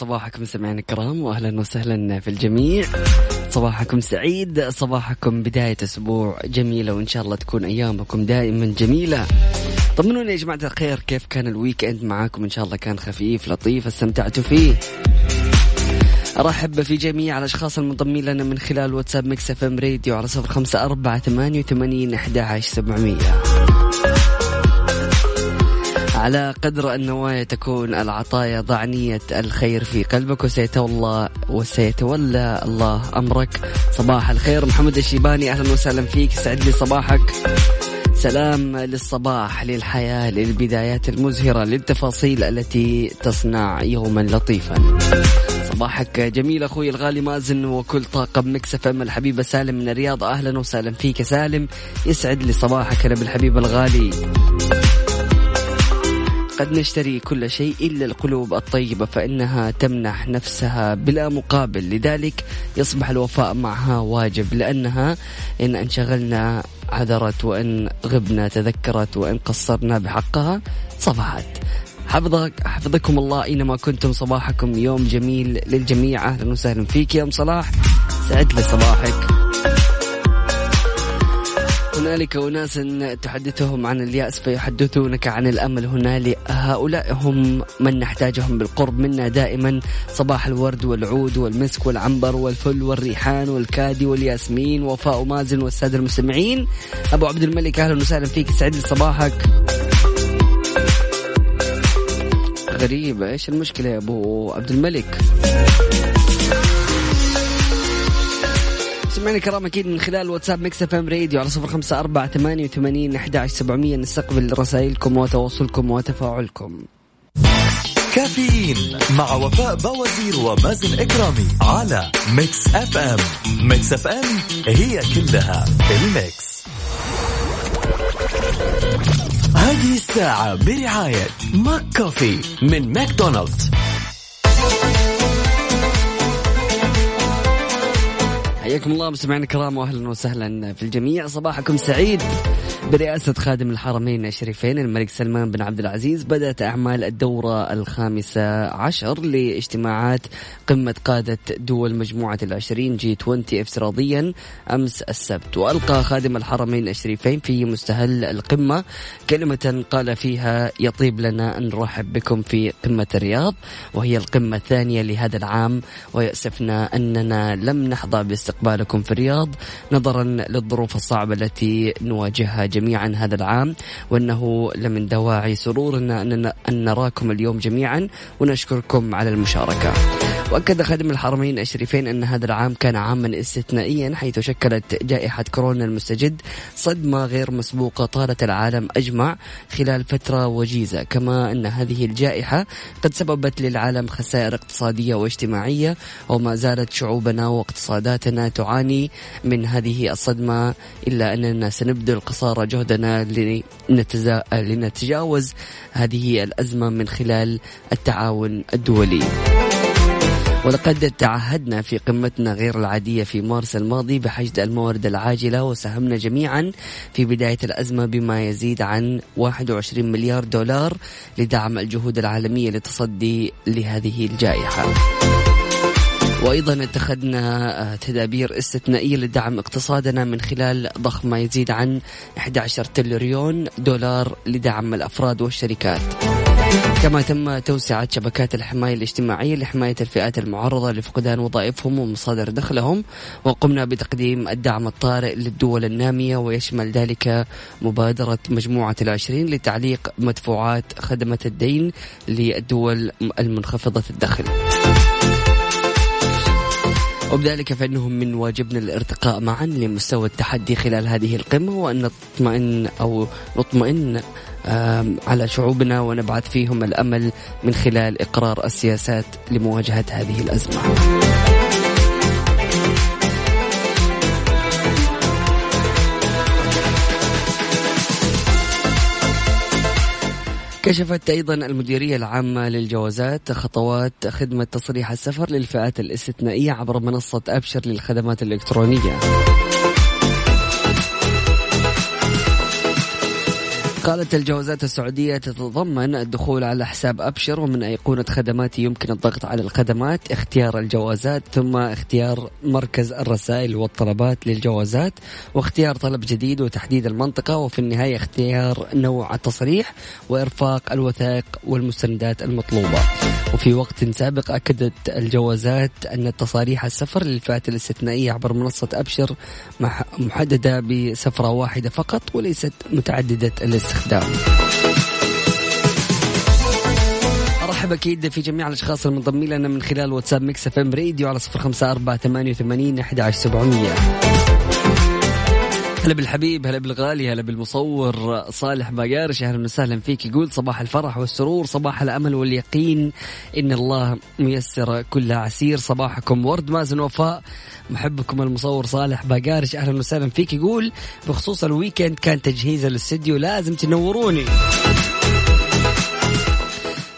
صباحكم سمعنا الكرام واهلا وسهلا في الجميع. صباحكم سعيد صباحكم بداية أسبوع جميلة وإن شاء الله تكون أيامكم دائما جميلة. طمنوني يا جماعة الخير كيف كان ال weekend معاكم؟ إن شاء الله كان خفيف لطيف استمتعتوا فيه. أرحب في جميع الأشخاص المنضمين لنا من خلال واتساب Mix FM Radio على صفر خمسة أربعة ثمانية وثمانين أحد عشر سبعمية. على قدر النوايا تكون العطايا ضع نية الخير في قلبك وسيتولى وسيتولى الله أمرك. صباح الخير محمد الشيباني أهلا وسهلا فيك. سعد لي صباحك. سلام للصباح للحياة للبدايات المزهرة للتفاصيل التي تصنع يوما لطيفا. صباحك جميل أخوي الغالي مازن وكل طاقم مكسف إم. الحبيبه سالم من الرياض أهلا وسهلا فيك سالم. يسعد لي صباحك أنا بالحبيب الغالي. قد نشتري كل شيء إلا القلوب الطيبة فإنها تمنح نفسها بلا مقابل. لذلك يصبح الوفاء معها واجب لأنها إن انشغلنا عذرت وإن غبنا تذكرت وإن قصرنا بحقها صفحت حفظك حفظكم الله اينما كنتم صباحكم يوم جميل للجميع. أهلا وسهلا فيك يا أم صلاح. سعد لي صباحك. هنالك أناس تحدثهم عن اليأس فيحدثونك عن الأمل هنالك. هؤلاء هم من نحتاجهم بالقرب منا دائما. صباح الورد والعود والمسك والعنبر والفل والريحان والكادي والياسمين. وفاء مازن والسادة المستمعين. أبو عبد الملك أهلا وسهلا فيك. سعد صباحك غريبة إيش المشكلة يا أبو عبد الملك؟ سمعنا الكرام أكيد من خلال واتساب Mix FM Radio على صفر خمسة أربعة ثمانية وثمانين أحد عشر سبعمية نستقبل رسائلكم وتواصلكم وتفاعلكم. كافيين مع وفاء بوازير ومازن إكرامي على Mix FM. Mix FM هي كلها ال Mix. هذه الساعة برعاية ماك كوفي من ماكدونالدز. حياكم الله مستمعينا الكرام واهلا وسهلا في الجميع. صباحكم سعيد. برئاسة خادم الحرمين الشريفين الملك سلمان بن عبد العزيز بدأت أعمال الدورة الخامسة عشر لاجتماعات قمة قادة دول مجموعة العشرين جي 20 افتراضيا أمس السبت. وألقى خادم الحرمين الشريفين في مستهل القمة كلمة قال فيها يطيب لنا أن نرحب بكم في قمة الرياض وهي القمة الثانية لهذا العام ويأسفنا أننا لم نحظى باستقبالكم في الرياض نظرا للظروف الصعبة التي نواجهها جميعا هذا العام وأنه لمن دواعي سرورنا أن نراكم اليوم جميعا ونشكركم على المشاركة. وأكد خادم الحرمين الشريفين أن هذا العام كان عاما استثنائيا حيث شكلت جائحة كورونا المستجد صدمة غير مسبوقة طالت العالم أجمع خلال فترة وجيزة. كما أن هذه الجائحة قد سببت للعالم خسائر اقتصادية واجتماعية وما زالت شعوبنا واقتصاداتنا تعاني من هذه الصدمة إلا أننا سنبذل قصارى جهدنا لنتجاوز هذه الأزمة من خلال التعاون الدولي. ولقد تعهدنا في قمتنا غير العادية في مارس الماضي بحشد الموارد العاجلة وساهمنا جميعا في بداية الأزمة بما يزيد عن 21 مليار دولار لدعم الجهود العالمية للتصدي لهذه الجائحة. وأيضا اتخذنا آه، تدابير استثنائية لدعم اقتصادنا من خلال ضخ ما يزيد عن 11 تريليون دولار لدعم الأفراد والشركات. كما تم توسعة شبكات الحماية الاجتماعية لحماية الفئات المعرضة لفقدان وظائفهم ومصادر دخلهم وقمنا بتقديم الدعم الطارئ للدول النامية ويشمل ذلك مبادرة مجموعة العشرين لتعليق مدفوعات خدمة الدين للدول المنخفضة الدخل وبذلك فإنه من واجبنا الارتقاء معا لمستوى التحدي خلال هذه القمة وأن نطمئن أو نطمئن على شعوبنا ونبعث فيهم الأمل من خلال إقرار السياسات لمواجهة هذه الأزمة. كشفت أيضا المديرية العامة للجوازات خطوات خدمة تصريح السفر للفئات الاستثنائية عبر منصة أبشر للخدمات الإلكترونية. قالت الجوازات السعودية تتضمن الدخول على حساب أبشر ومن أيقونة خدماتي يمكن الضغط على الخدمات اختيار الجوازات ثم اختيار مركز الرسائل والطلبات للجوازات واختيار طلب جديد وتحديد المنطقة وفي النهاية اختيار نوع التصريح وإرفاق الوثائق والمستندات المطلوبة. وفي وقت سابق أكدت الجوازات أن تصاريح السفر للفئات الاستثنائية عبر منصة أبشر محددة بسفرة واحدة فقط وليست متعددة الاستخدام الاستخدام أرحب أكيد في جميع الأشخاص المنضمين لنا من خلال واتساب Mix FM Radio على صفر خمسة أربعة ثمانية وثمانين أحد عشر سبعمية. هلا بالحبيب هلا بالغالي هلا بالمصور صالح باقارش أهلا وسهلا فيك. يقول صباح الفرح والسرور صباح الأمل واليقين. إن الله ميسر كل عسير. صباحكم ورد مازن وفاء. محبكم المصور صالح باقارش أهلا وسهلا فيك. يقول بخصوص ال weekend كان تجهيز الاستديو لازم تنوروني.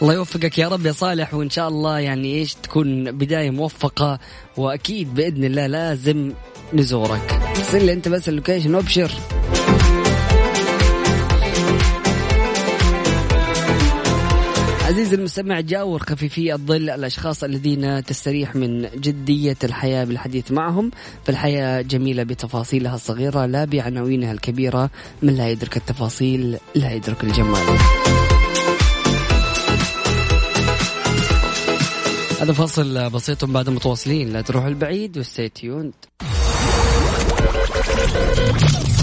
الله يوفقك يا رب يا صالح وإن شاء الله يعني إيش تكون بداية موفقة وأكيد بإذن الله لازم نزورك ارسل لي انت بس ال location وابشر عزيزي المستمع جاور خفيفي الظل الأشخاص الذين تستريح من جدية الحياة بالحديث معهم. فالحياة جميلة بتفاصيلها الصغيرة لا بعناوينها الكبيرة. من لا يدرك التفاصيل لا يدرك الجمال. هذا فاصل بسيط بعد متواصلين. لا تروحوا البعيد و stay tuned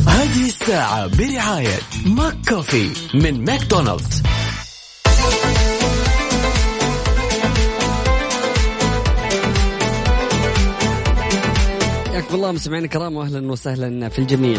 هذه الساعة برعاية ماك كوفي من ماكدونالدز. حياكم الله مستمعينا الكرام واهلا وسهلا في الجميع.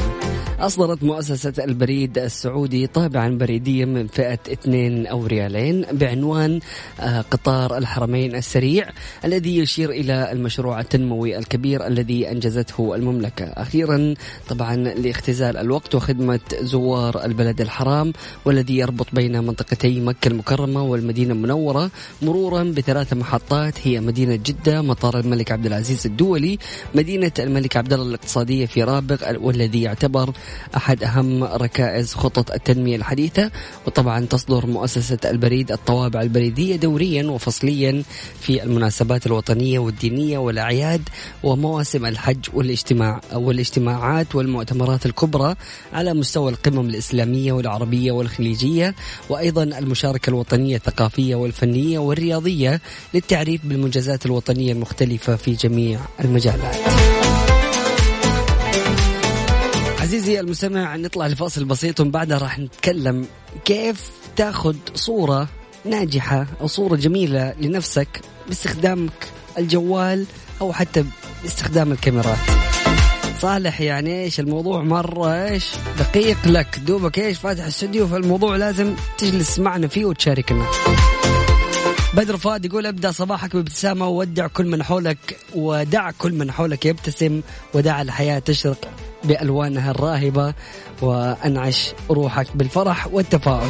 أصدرت مؤسسة البريد السعودي طابعا بريديا من فئة اثنين أو ريالين بعنوان آه، قطار الحرمين السريع الذي يشير إلى المشروع التنموي الكبير الذي أنجزته المملكة. أخيرا طبعا لاختزال الوقت وخدمة زوار البلد الحرام والذي يربط بين منطقتي مكة المكرمة والمدينة المنورة مرورا بثلاث محطات هي مدينة جدة، مطار الملك عبد العزيز الدولي، مدينة الملك عبد الله الاقتصادية في رابغ والذي يعتبر أحد أهم ركائز خطط التنمية الحديثة وطبعا تصدر مؤسسة البريد الطوابع البريدية دوريا وفصليا في المناسبات الوطنية والدينية والأعياد ومواسم الحج والاجتماع والاجتماعات والمؤتمرات الكبرى على مستوى القمم الإسلامية والعربية والخليجية وأيضا المشاركة الوطنية الثقافية والفنية والرياضية للتعريف بالمنجزات الوطنية المختلفة في جميع المجالات. عزيزي المستمع نطلع لفاصل بسيط وبعدها راح نتكلم كيف تاخذ صورة ناجحة أو صورة جميلة لنفسك باستخدامك الجوال أو حتى باستخدام الكاميرات. صالح يعني إيش الموضوع؟ مرة إيش؟ دقيق لك. دوبك إيش؟ فاتح استوديو فالموضوع لازم تجلس معنا فيه وتشاركنا. بدر فؤاد يقول أبدأ صباحك بابتسامة وودع كل من حولك ودع كل من حولك يبتسم ودع الحياة تشرق بألوانها الراهبة وأنعش روحك بالفرح والتفاؤل.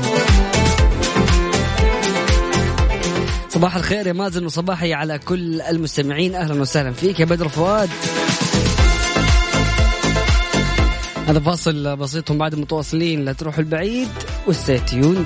صباح الخير يا مازن وصباحي على كل المستمعين. أهلا وسهلا فيك يا بدر فؤاد. هذا فاصل بسيط بعد متواصلين لا تروحوا البعيد وستيوند.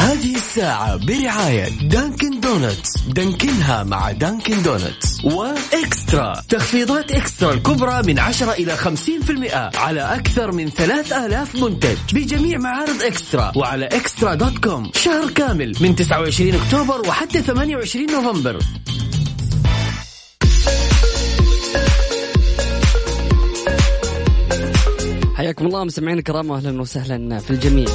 هذه الساعة برعاية Dunkin' Donuts دانكنها مع Dunkin' Donuts و eXtra. تخفيضات eXtra الكبرى من 10 إلى 50% على أكثر من 3000 منتج بجميع معارض eXtra وعلى eXtra dot com. شهر كامل من 29 أكتوبر وحتى 28 نوفمبر. حياكم الله مستمعينا الكرام واهلا وسهلا في الجميع.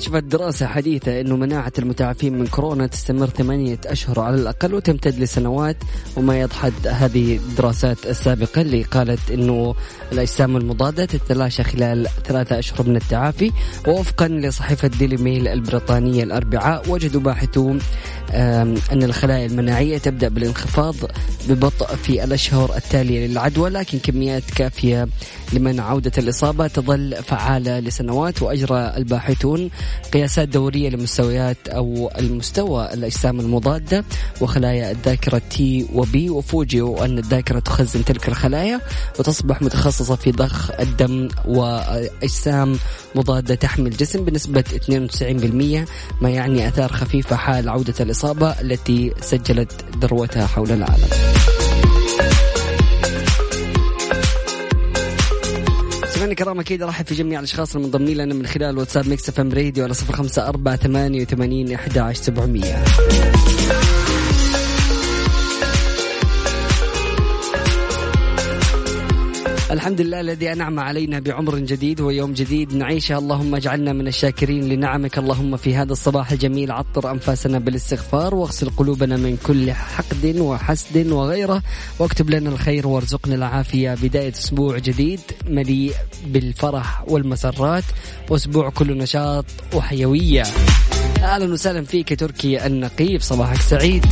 كشفت دراسة حديثة أنه مناعة المتعافين من كورونا تستمر ثمانية أشهر على الأقل وتمتد لسنوات وما يضحد هذه الدراسات السابقة اللي قالت أنه الأجسام المضادة تتلاشى خلال ثلاثة أشهر من التعافي. ووفقا لصحيفة ديلي ميل البريطانية الأربعاء وجدوا باحثون أن الخلايا المناعية تبدأ بالانخفاض ببطء في الأشهر التالية للعدوى لكن كميات كافية لمنع عودة الإصابة تظل فعالة لسنوات وأجرى الباحثون قياسات دورية لمستويات أو المستوى الأجسام المضادة وخلايا الذاكرة تي وبي وفوجئوا أن الذاكرة تخزن تلك الخلايا وتصبح متخصصة في ضخ الدم وأجسام مضادة تحمي الجسم بنسبة 92% ما يعني أثار خفيفة حال عودة الإصابة التي سجلت ذروتها حول العالم. مستمعينا الكرام أكيد ارحب في جميع الأشخاص المنضمين لنا من خلال واتساب Mix FM Radio على 05 4 88 11 700 الحمد لله الذي أنعم علينا بعمر جديد ويوم جديد. نعيشه. اللهم اجعلنا من الشاكرين لنعمك. اللهم في هذا الصباح الجميل عطر أنفاسنا بالاستغفار واغسل قلوبنا من كل حقد وحسد وغيره واكتب لنا الخير وارزقنا العافية. بداية أسبوع جديد مليء بالفرح والمسرات. وأسبوع كله نشاط وحيوية. أهلا وسهلا فيك تركي النقيب. صباحك سعيد.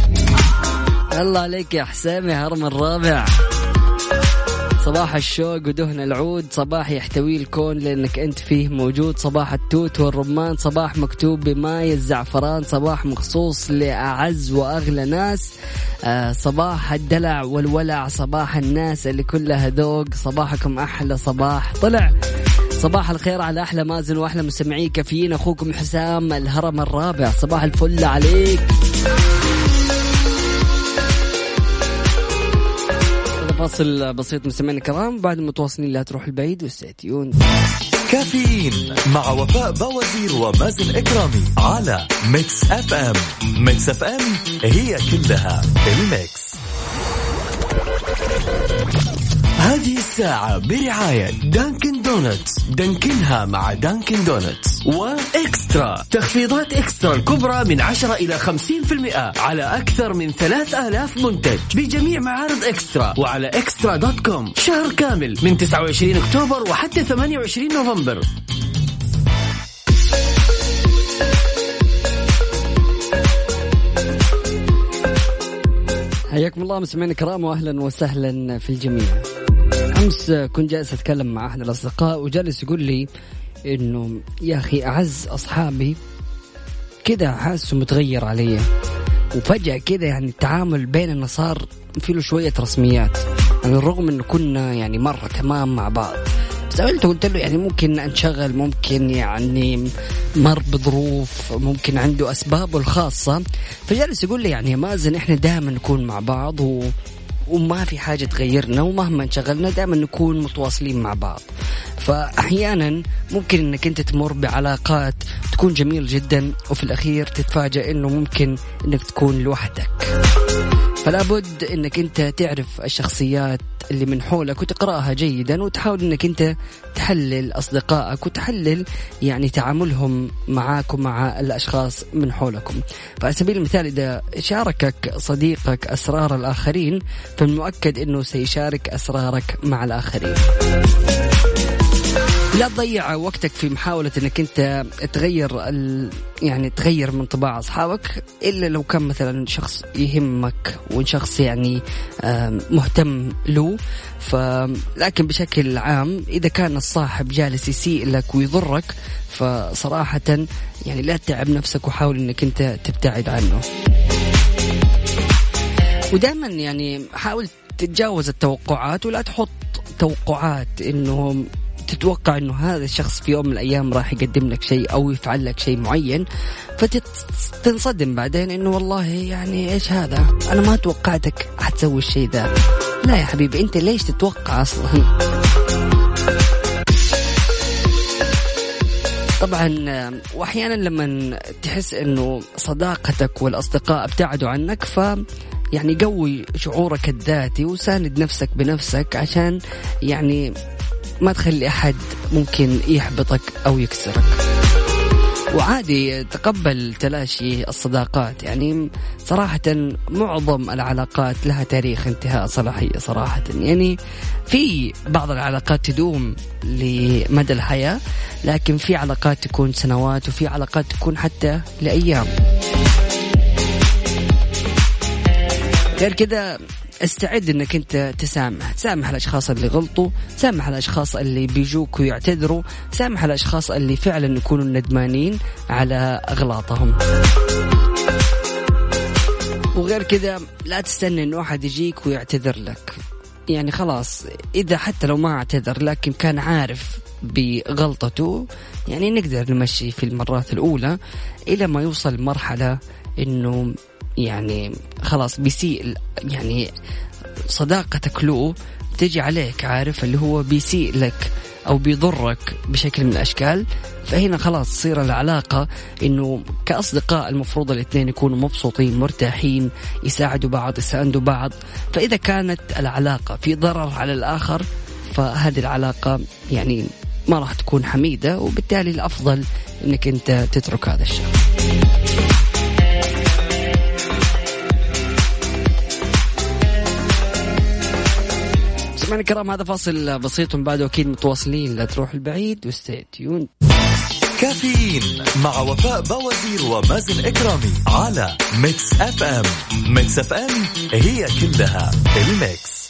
الله عليك يا حسام يا هرم الرابع. صباح الشوق ودهن العود صباح يحتويه الكون لأنك أنت فيه موجود صباح التوت والرمان صباح مكتوب بماي الزعفران صباح مخصوص لأعز وأغلى ناس آه صباح الدلع والولع صباح الناس اللي كلها ذوق صباحكم أحلى صباح طلع. صباح الخير على أحلى مازن وأحلى مستمعي كافيين أخوكم حسام الهرم الرابع صباح الفل عليك. فاصل بسيط مستمعينا الكرام. بعد متواصلين لا تروح البعيد وستيون كافيين مع وفاء بوازير ومازن إكرامي على Mix FM. Mix FM هي كلها ال mix. هذه الساعة برعاية Dunkin' Donuts. دانكنها مع Dunkin' Donuts. و eXtra. تخفيضات eXtra الكبرى من 10 إلى 50% على أكثر من 3000 منتج بجميع معارض eXtra وعلى eXtra dot com. شهر كامل من 29 أكتوبر وحتى 28 نوفمبر. حياكم الله مستمعينا الكرام واهلا وسهلا في الجميع. أمس كنت جالس أتكلم مع أحد الأصدقاء وجالس يقول لي إنه يا أخي أعز أصحابي كذا حاسه متغير علي. وفجأة كذا يعني التعامل بيننا صار في له شوية رسميات. يعني رغم إنه كنا يعني مرة تمام مع بعض. سألته قلت له يعني ممكن أنشغل ممكن يعني مر بظروف ممكن عنده أسبابه الخاصة. فجالس يقول لي يعني يا مازن إحنا دائما نكون مع بعض و وما في حاجة تغيرنا ومهما انشغلنا دائما نكون متواصلين مع بعض. فأحيانا ممكن أنك أنت تمر بعلاقات تكون جميل جدا وفي الأخير تتفاجأ أنه ممكن أنك تكون لوحدك. فلا بد إنك أنت تعرف الشخصيات اللي من حولك وتقرأها جيدا وتحاول إنك أنت تحلل أصدقائك وتحلل يعني تعاملهم معاك ومع الأشخاص من حولكم. فعلى سبيل المثال إذا شاركك صديقك أسرار الآخرين فالمؤكد إنه سيشارك أسرارك مع الآخرين. لا تضيع وقتك في محاولة إنك أنت تغير ال... يعني تغير من طباع أصحابك إلا لو كان مثلا شخص يهمك وشخص يعني مهتم له ف لكن بشكل عام إذا كان الصاحب جالس يسيء لك ويضرك فصراحة يعني لا تتعب نفسك وحاول إنك أنت تبتعد عنه. ودائما يعني حاول تتجاوز التوقعات ولا تحط توقعات انه تتوقع إنه هذا الشخص في يوم من الأيام راح يقدم لك شيء أو يفعل لك شيء معين فتنصدم بعدين إنه والله يعني إيش هذا؟ أنا ما توقعتك حتسوي الشيء ذا. لا يا حبيبي أنت ليش تتوقع أصلا؟ طبعا واحيانا لما تحس إنه صداقتك والأصدقاء ابتعدوا عنك ف يعني قوي شعورك الذاتي وساند نفسك بنفسك عشان يعني ما تخلي أحد ممكن يحبطك أو يكسرك. وعادي تقبل تلاشي الصداقات. يعني صراحة معظم العلاقات لها تاريخ انتهاء صلاحية صراحة. يعني في بعض العلاقات تدوم لمدى الحياة لكن في علاقات تكون سنوات وفي علاقات تكون حتى لأيام. غير كذا أستعد إنك أنت تسامح. تسامح الأشخاص اللي غلطوا سامح الأشخاص اللي بيجوك ويعتذروا سامح الأشخاص اللي فعلا يكونوا ندمانين على أغلاطهم. وغير كذا لا تستنى انه احد يجيك ويعتذر لك. يعني خلاص إذا حتى لو ما اعتذر لكن كان عارف بغلطته يعني نقدر نمشي في المرات الأولى إلى ما يوصل مرحلة إنه يعني خلاص بيسيء يعني صداقتك له تجي عليك عارف؟ اللي هو بيسيء لك أو بيضرك بشكل من الأشكال. فهنا خلاص تصير العلاقة إنه كأصدقاء المفروض الاثنين يكونوا مبسوطين مرتاحين يساعدوا بعض يساندوا بعض. فإذا كانت العلاقة في ضرر على الآخر فهذه العلاقة يعني ما راح تكون حميدة وبالتالي الأفضل إنك أنت تترك هذا الشيء مستمعينا الكرام هذا فاصل بسيط ومن بعده. أكيد متواصلين. لا تروح البعيد و stay tuned. كافيين مع وفاء بوازير ومازن إكرامي على Mix FM. Mix FM هي كلها ال mix.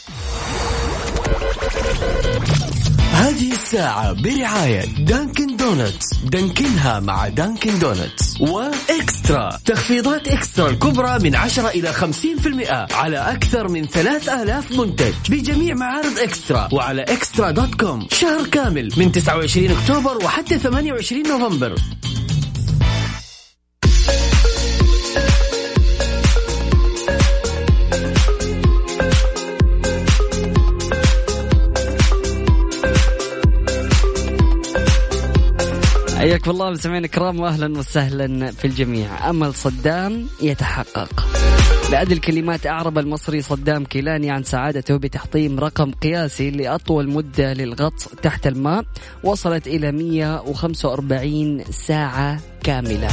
هذه الساعة برعاية Dunkin' Donuts دانكنها مع Dunkin' Donuts و eXtra. تخفيضات eXtra الكبرى من 10 إلى 50% على أكثر من 3000 منتج. بجميع معارض eXtra وعلى eXtra dot com. شهر كامل من 29 أكتوبر وحتى 28 نوفمبر. حياكم الله مستمعينا الكرام واهلا وسهلا في الجميع. أمل صدام يتحقق. بأدي الكلمات أعرب المصري صدام كيلاني عن سعادته بتحطيم رقم قياسي لأطول مدة للغطس تحت الماء. وصلت إلى 145 ساعة كاملة.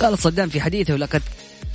قال صدام في حديثه لقد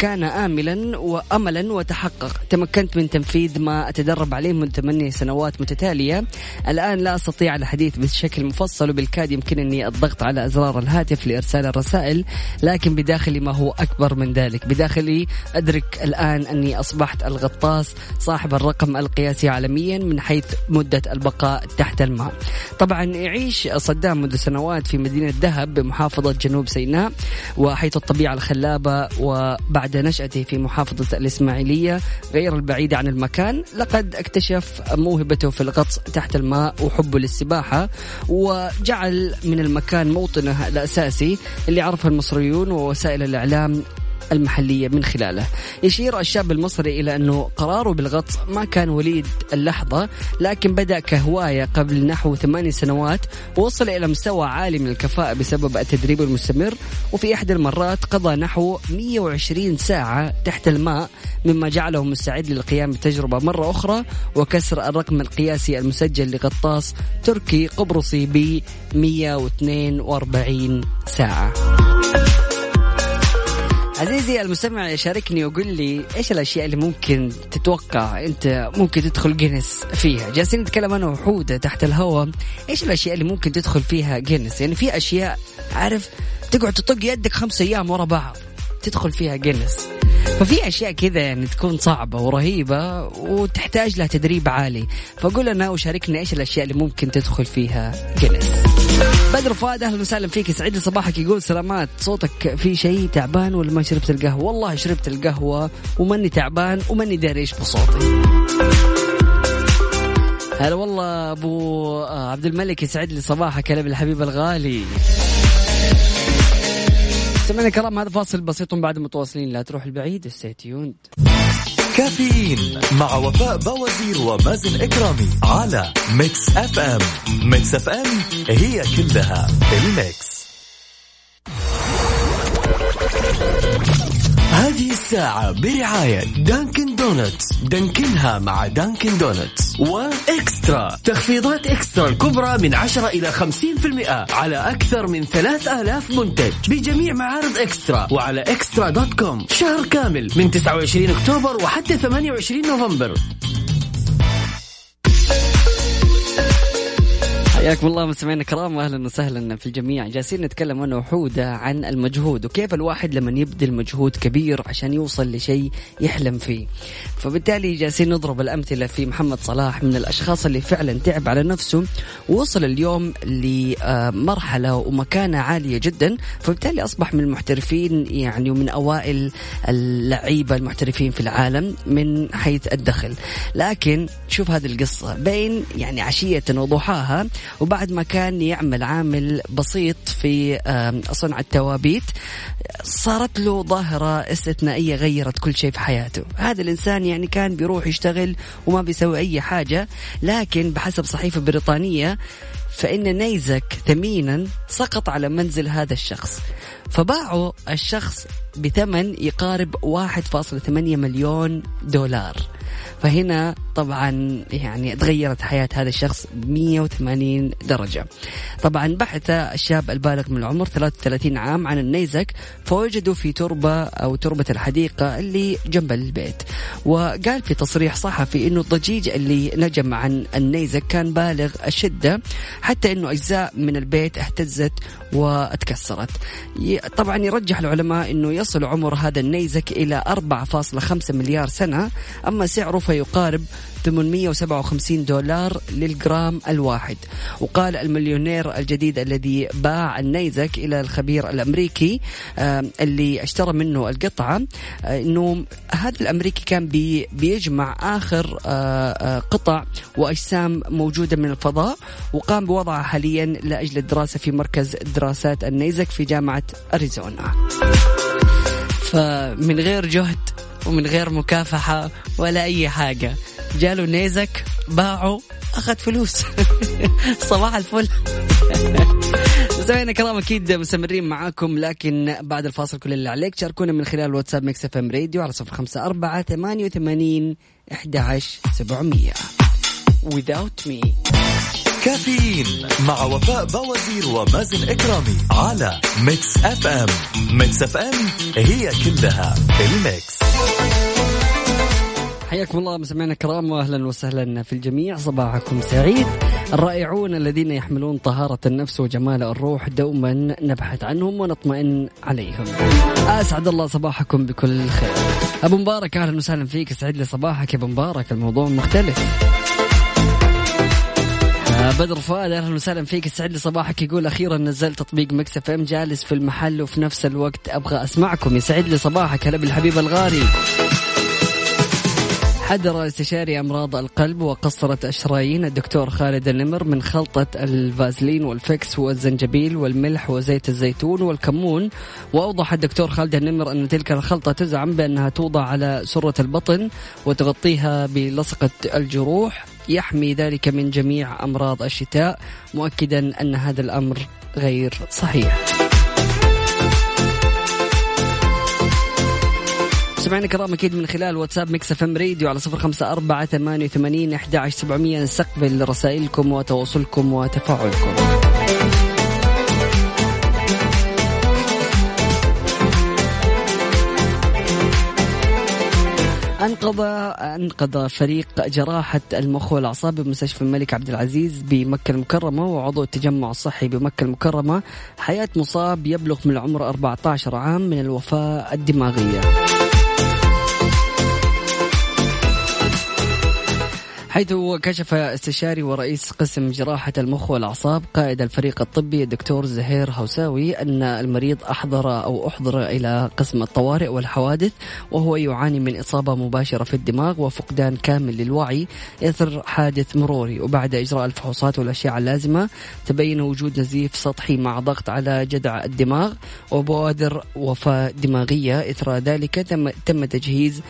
كان آملا وأملا وتحقق. تمكنت من تنفيذ ما أتدرب عليه من ثمانية سنوات متتالية. الآن لا أستطيع الحديث بشكل مفصل وبالكاد يمكنني الضغط على أزرار الهاتف لإرسال الرسائل لكن بداخلي ما هو أكبر من ذلك. بداخلي أدرك الآن أني أصبحت الغطاس صاحب الرقم القياسي عالميا من حيث مدة البقاء تحت الماء. طبعا يعيش صدام منذ سنوات في مدينة دهب بمحافظة جنوب سيناء وحيث الطبيعة الخلابة وبعد بعد نشأته في محافظة الإسماعيلية غير البعيدة عن المكان لقد اكتشف موهبته في الغطس تحت الماء وحبه للسباحة وجعل من المكان موطنه الأساسي اللي عرفه المصريون ووسائل الإعلام المحلية من خلاله. يشير الشاب المصري إلى أنه قراره بالغطس ما كان وليد اللحظة لكن بدأ كهواية قبل نحو ثماني سنوات ووصل إلى مستوى عالي من الكفاءة بسبب التدريب المستمر وفي إحدى المرات قضى نحو 120 ساعة تحت الماء مما جعله مستعد للقيام بتجربة مرة أخرى وكسر الرقم القياسي المسجل لغطاس تركي قبرصي ب 142 ساعة. عزيزي المستمع يشاركني ويقول لي إيش الأشياء اللي ممكن تتوقع أنت ممكن تدخل جينيس فيها؟ جالسين نتكلم أنا وحوده تحت الهواء إيش الأشياء اللي ممكن تدخل فيها جينيس يعني في أشياء عارف تقعد تطق يدك خمس أيام ورا بعض تدخل فيها جينيس ففي أشياء كذا يعني تكون صعبة ورهيبة وتحتاج لها تدريب عالي. فقول لنا وشاركنا إيش الأشياء اللي ممكن تدخل فيها جينيس بدر فؤاد أهلا وسهلا فيك. يسعد لي صباحك. يقول سلامات. صوتك في شيء تعبان ولا ما شربت القهوة؟ والله شربت القهوة وماني تعبان وماني داري إيش بصوتي. هلا والله أبو آه، عبد الملك يسعد لي صباحك. هلا بالحبيب الغالي. سمعنا كلام هذا فاصل بسيط بعد متواصلين. لا تروح البعيد stay tuned كافيين مع وفاء بوازير ومازن إكرامي على Mix FM Mix FM هي كلها ال mix. هذه الساعة برعاية Dunkin' Donuts دانكنها مع Dunkin' Donuts و eXtra. تخفيضات eXtra الكبرى من 10 إلى 50% على أكثر من 3000 منتج. بجميع معارض eXtra. وعلى eXtra dot com. شهر كامل من 29 أكتوبر وحتى 28 نوفمبر. حياكم الله مستمعينا الكرام واهلا وسهلا في الجميع. جالسين نتكلم أنا وحوده عن المجهود وكيف الواحد لما يبذل مجهود كبير عشان يوصل لشيء يحلم فيه. فبالتالي جالسين نضرب الأمثلة في محمد صلاح من الأشخاص اللي فعلا تعب على نفسه ووصل اليوم لمرحلة ومكانة عالية جدا. فبالتالي أصبح من المحترفين يعني ومن أوائل اللعيبة المحترفين في العالم من حيث الدخل. لكن شوف هذه القصة. بين يعني عشية وضحاها وبعد ما كان يعمل عامل بسيط في صنع التوابيت صارت له ظاهرة استثنائية غيرت كل شيء في حياته. هذا الإنسان يعني كان بيروح يشتغل وما بيسوي أي حاجة لكن بحسب صحيفة بريطانية فإن نيزك ثمينا سقط على منزل هذا الشخص. فباعوا الشخص بثمن يقارب 1.8 مليون دولار. فهنا طبعا يعني تغيرت حياة هذا الشخص 180 درجة. طبعا بحث الشاب البالغ من العمر 33 عام عن النيزك فوجدوا في تربة أو تربة الحديقة اللي جنب البيت. وقال في تصريح صحفي أنه الضجيج اللي نجم عن النيزك كان بالغ الشدة حتى أنه أجزاء من البيت اهتزت واتكسرت. طبعا يرجح العلماء أنه يصل عمر هذا النيزك إلى 4.5 مليار سنة أما سعره فيقارب 857 دولار للجرام الواحد. وقال المليونير الجديد الذي باع النيزك إلى الخبير الأمريكي اللي اشترى منه القطعة آه، أنه هذا الأمريكي كان بي بيجمع آخر آه، آه، قطع وأجسام موجودة من الفضاء وقام بوضعها حاليا لأجل الدراسة في مركز دراسات النيزك في جامعة أريزونا. فمن غير جهد ومن غير مكافحة ولا أي حاجة. جاله نيزك باعه أخذ فلوس. صباح الفل. مستمعينا الكرام أكيد مستمرين معاكم لكن بعد الفاصل كل اللي عليك شاركونا من خلال واتساب Mix FM Radio على صفر خمسة أربعة ثمانية وثمانين أحد عشر سبعمية. Stay with me. كافيين مع وفاء بوازير ومازن إكرامي على Mix FM. Mix FM هي كلها ال mix. حياكم الله مستمعينا الكرام واهلا وسهلا في الجميع. صباحكم سعيد. الرائعون الذين يحملون طهارة النفس وجمال الروح دوما نبحث عنهم ونطمئن عليهم. أسعد الله صباحكم بكل خير. أبو مبارك أهلا وسهلا فيك. اسعد لي صباحك يا أبو مبارك. الموضوع مختلف. بدر فؤاد أهلا وسهلا فيك. يسعد لي صباحك يقول أخيرا نزلت تطبيق Mix FM جالس في المحل وفي نفس الوقت أبغى أسمعكم. يسعد لي صباحك هلا بالحبيب الغالي. حذر استشاري أمراض القلب وقسطرة الشرايين الدكتور خالد النمر من خلطة الفازلين وال Vicks والزنجبيل والملح وزيت الزيتون والكمون وأوضح الدكتور خالد النمر أن تلك الخلطة تزعم بأنها توضع على سرة البطن وتغطيها بلصقة الجروح يحمي ذلك من جميع أمراض الشتاء مؤكدا أن هذا الأمر غير صحيح. سمعنا كرام أكيد من خلال واتساب Mix FM Radio على صفر خمسة أربعة ثمانية وثمانين أحد عشر سبعمية نستقبل رسائلكم وتواصلكم وتفاعلكم. أنقذ أنقذ فريق جراحة المخ والأعصاب بمستشفى الملك عبد العزيز بمكة المكرمة وعضو التجمع الصحي بمكة المكرمة حياة مصاب يبلغ من العمر 14 عام من الوفاة الدماغية. حيث كشف استشاري ورئيس قسم جراحة المخ والأعصاب قائد الفريق الطبي الدكتور زهير هوساوي أن المريض أحضر أو أحضر إلى قسم الطوارئ والحوادث وهو يعاني من إصابة مباشرة في الدماغ وفقدان كامل للوعي إثر حادث مروري. وبعد إجراء الفحوصات والأشعة اللازمة تبين وجود نزيف سطحي مع ضغط على جذع الدماغ وبوادر وفاة دماغية. إثر ذلك تم تم تجهيز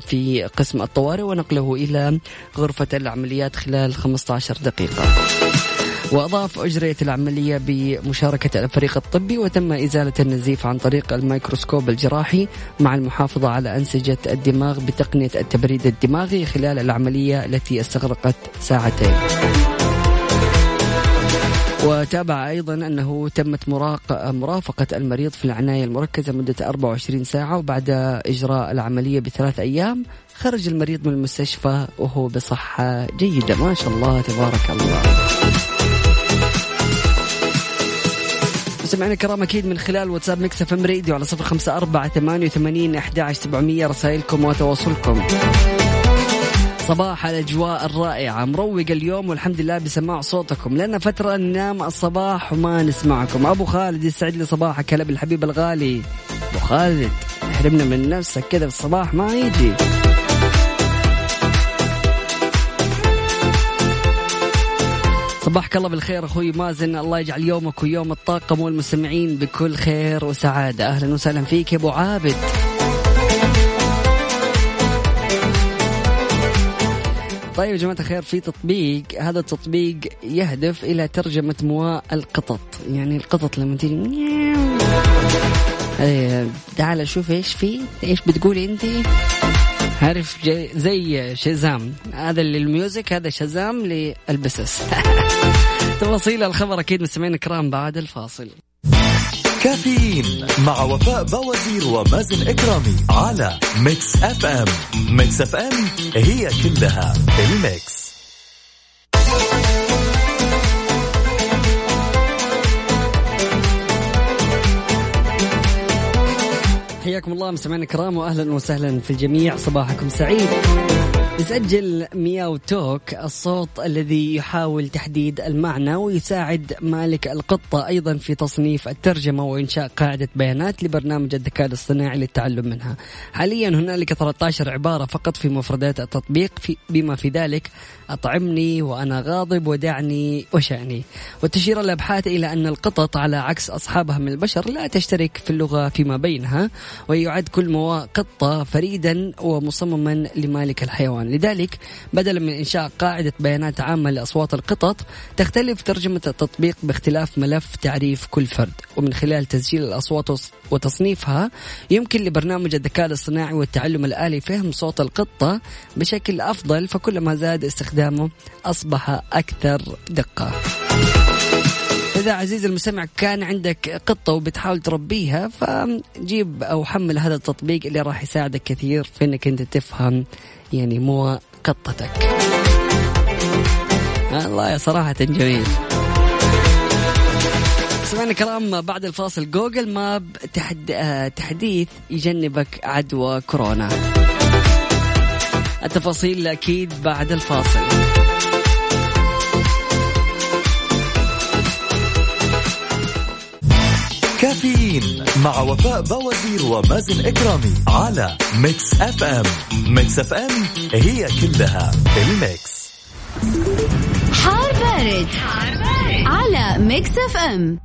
في قسم الطوارئ ونقله إلى غرفة العمليات خلال 15 دقيقة. وأضاف أجريت العملية بمشاركة الفريق الطبي وتم إزالة النزيف عن طريق الميكروسكوب الجراحي مع المحافظة على أنسجة الدماغ بتقنية التبريد الدماغي خلال العملية التي استغرقت ساعتين. وتابع أيضا أنه تمت مرافقة المريض في العناية المركزة مدة 24 ساعة وبعد إجراء العملية بثلاث أيام خرج المريض من المستشفى وهو بصحة جيدة. ما شاء الله تبارك الله. مستمعينا الكرام أكيد من خلال واتساب Mix FM Radio على صفر خمسة أربعة ثمانية وثمانين أحد سبعمية رسائلكم وتواصلكم. صباح الأجواء الرائعة. مروق اليوم والحمد لله بسماع صوتكم. لنا فترة ننام الصباح وما نسمعكم. أبو خالد يسعد لي صباحك. هلا بالحبيب الغالي. أبو خالد احرمنا من نفسك كذا في الصباح ما يجي. صباحك الله بالخير أخوي مازن. الله يجعل يومك ويوم الطاقم والمستمعين بكل خير وسعادة. أهلا وسهلا فيك يا أبو عابد. طيب يا جماعة الخير في تطبيق هذا التطبيق يهدف إلى ترجمة مواء القطط. يعني القطط لما تيجي إيه، تعال شوف إيش في إيش بتقولي انت؟ عارف زي Shazam هذا لل music هذا Shazam للبسس. تفاصيل الخبر أكيد مستمعين الكرام بعد الفاصل. كافيين مع وفاء بوازير ومازن إكرامي على Mix FM. Mix FM هي كلها ال mix. حياكم الله مستمعينا الكرام واهلا وسهلا في الجميع. صباحكم سعيد. يسجل مياو توك الصوت الذي يحاول تحديد المعنى ويساعد مالك القطة أيضا في تصنيف الترجمة وإنشاء قاعدة بيانات لبرنامج الذكاء الاصطناعي للتعلم منها. حاليا هنالك 13 عبارة فقط في مفردات التطبيق. في بما في ذلك أطعمني وأنا غاضب ودعني وشأني. وتشير الأبحاث إلى أن القطط على عكس أصحابها من البشر لا تشترك في اللغة فيما بينها ويعد كل قطة فريدا ومصمما لمالك الحيوان. لذلك بدلا من إنشاء قاعدة بيانات عامة لأصوات القطط تختلف ترجمة التطبيق باختلاف ملف تعريف كل فرد. ومن خلال تسجيل الأصوات وتصنيفها يمكن لبرنامج الذكاء الاصطناعي والتعلم الآلي فهم صوت القطة بشكل أفضل فكلما زاد استخدامه أصبح أكثر دقة. إذا عزيزي المستمع كان عندك قطة وبتحاول تربيها فجيب أو حمل هذا التطبيق اللي راح يساعدك كثير في أنك أنت تفهم يعني مو قطتك. الله يا صراحة جميل. سمعنا الكرام بعد الفاصل. جوجل ماب تحد... آه، تحديث يجنبك عدوى كورونا. التفاصيل أكيد بعد الفاصل. كافيين مع وفاء بوازير ومازن إكرامي على Mix FM Mix FM هي كلها ال mix حار بارد, حار بارد. على Mix FM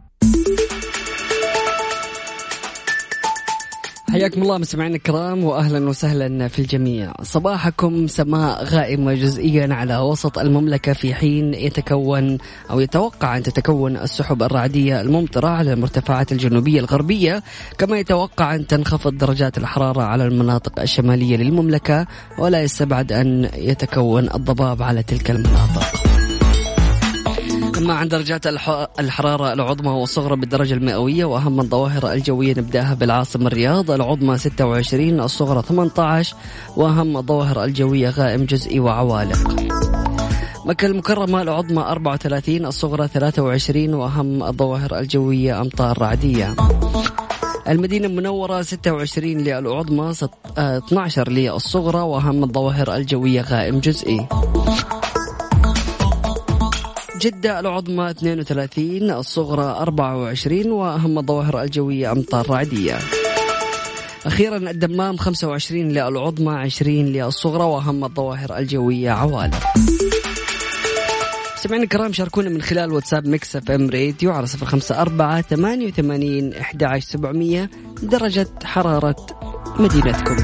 حياكم الله مستمعينا الكرام واهلا وسهلا في الجميع. صباحكم سماء غائمة جزئيا على وسط المملكة في حين يتكون أو يتوقع أن تتكون السحب الرعدية الممطرة على المرتفعات الجنوبية الغربية كما يتوقع أن تنخفض درجات الحرارة على المناطق الشمالية للمملكة ولا يستبعد أن يتكون الضباب على تلك المناطق. أما عن درجات الح- الحرارة العظمى والصغرى بالدرجة المئوية وأهم الظواهر الجوية نبدأها بالعاصمة الرياض العظمى 26 الصغرى 18 وأهم الظواهر الجوية غائم جزئي وعوالق. مكة المكرمة العظمى 34 الصغرى 23 وأهم الظواهر الجوية أمطار رعدية. المدينة المنورة 26 للعظمى ست- آه، 12 للصغرى وأهم الظواهر الجوية غائم جزئي. جدة العظمى 32 الصغرى 24 وأهم الظواهر الجوية أمطار رعدية. أخيرا الدمام 25 للعظمى 20 للصغرى وأهم الظواهر الجوية عوالق سمعنا الكرام شاركونا من خلال واتساب Mix FM Radio على صفر خمسة أربعة ثمانية وثمانين أحد سبعمية درجة حرارة مدينتكم.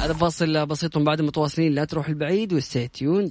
هذا فاصل بسيط بعد متواصلين لا تروحوا بعيد و stay tuned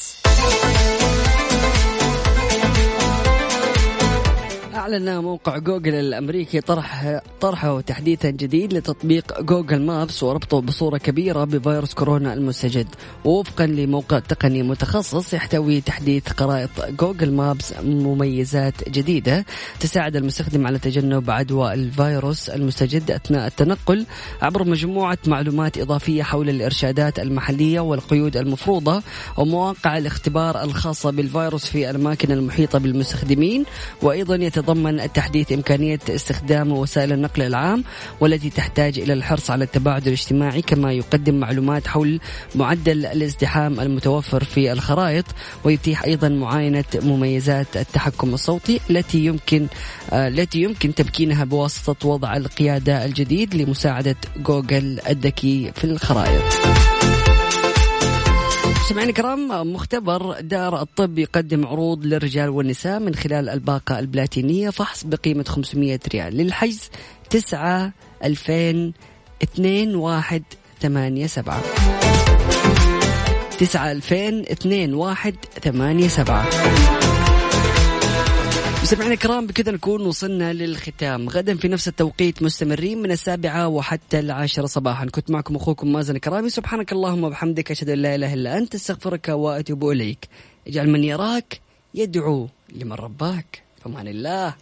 أعلن موقع جوجل الأمريكي طرح طرحه تحديثا جديد لتطبيق Google Maps وربطه بصورة كبيرة بفيروس كورونا المستجد. ووفقا لموقع تقني متخصص يحتوي تحديث خرائط Google Maps مميزات جديدة تساعد المستخدم على تجنب عدوى الفيروس المستجد أثناء التنقل عبر مجموعة معلومات إضافية حول الإرشادات المحلية والقيود المفروضة ومواقع الاختبار الخاصة بالفيروس في الأماكن المحيطة بالمستخدمين. وأيضا يتضمن التحديث إمكانية استخدام وسائل النقل العام والتي تحتاج إلى الحرص على التباعد الاجتماعي كما يقدم معلومات حول معدل الازدحام المتوفر في الخرائط ويتيح أيضا معاينة مميزات التحكم الصوتي التي يمكن آه، التي يمكن تمكينها بواسطة وضع القيادة الجديد لمساعدة جوجل الذكي في الخرائط. سمعنا الكرام مختبر دار الطب يقدم عروض للرجال والنساء من خلال الباقة البلاتينية فحص بقيمة 500 ريال. للحجز 9 2000 2 1 8 7 9 2000 2 1 8 7 مستمعينا الكرام بكذا نكون وصلنا للختام. غدا في نفس التوقيت مستمرين من السابعة وحتى العاشرة صباحا. كنت معكم أخوكم مازن كرامي. سبحانك اللهم وبحمدك أشهد أن لا إله إلا أنت أستغفرك وأتوب إليك. اجعل من يراك يدعو لمن رباك. فمان الله.